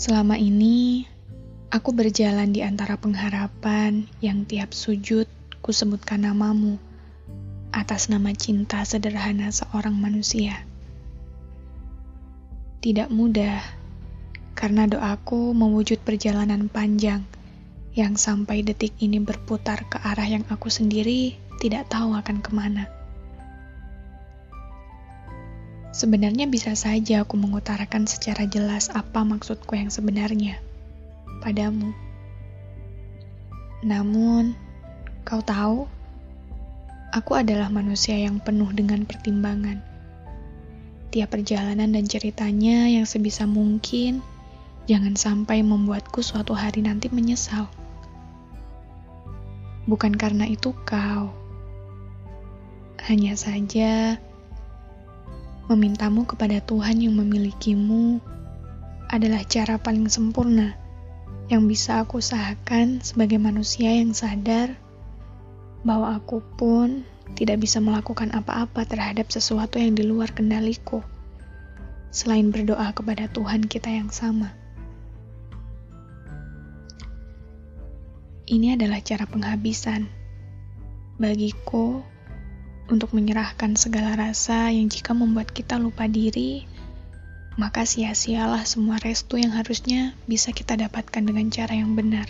Selama ini, aku berjalan di antara pengharapan yang tiap sujud ku sebutkan namamu atas nama cinta sederhana seorang manusia. Tidak mudah, karena doaku mewujud perjalanan panjang yang sampai detik ini berputar ke arah yang aku sendiri tidak tahu akan ke mana. Sebenarnya bisa saja aku mengutarakan secara jelas apa maksudku yang sebenarnya padamu. Namun, kau tahu, aku adalah manusia yang penuh dengan pertimbangan. Tiap perjalanan dan ceritanya yang sebisa mungkin jangan sampai membuatku suatu hari nanti menyesal. Bukan karena itu kau. Hanya saja memintamu kepada Tuhan yang memilikimu adalah cara paling sempurna yang bisa aku usahakan sebagai manusia yang sadar bahwa aku pun tidak bisa melakukan apa-apa terhadap sesuatu yang di luar kendaliku selain berdoa kepada Tuhan kita yang sama. Ini adalah cara penghabisan bagiku untuk menyerahkan segala rasa yang jika membuat kita lupa diri, maka sia-sialah semua restu yang harusnya bisa kita dapatkan dengan cara yang benar.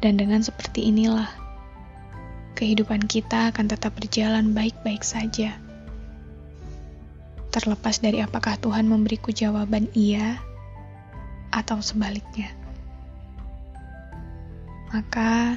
Dan dengan seperti inilah, kehidupan kita akan tetap berjalan baik-baik saja. Terlepas dari apakah Tuhan memberiku jawaban iya atau sebaliknya. Maka,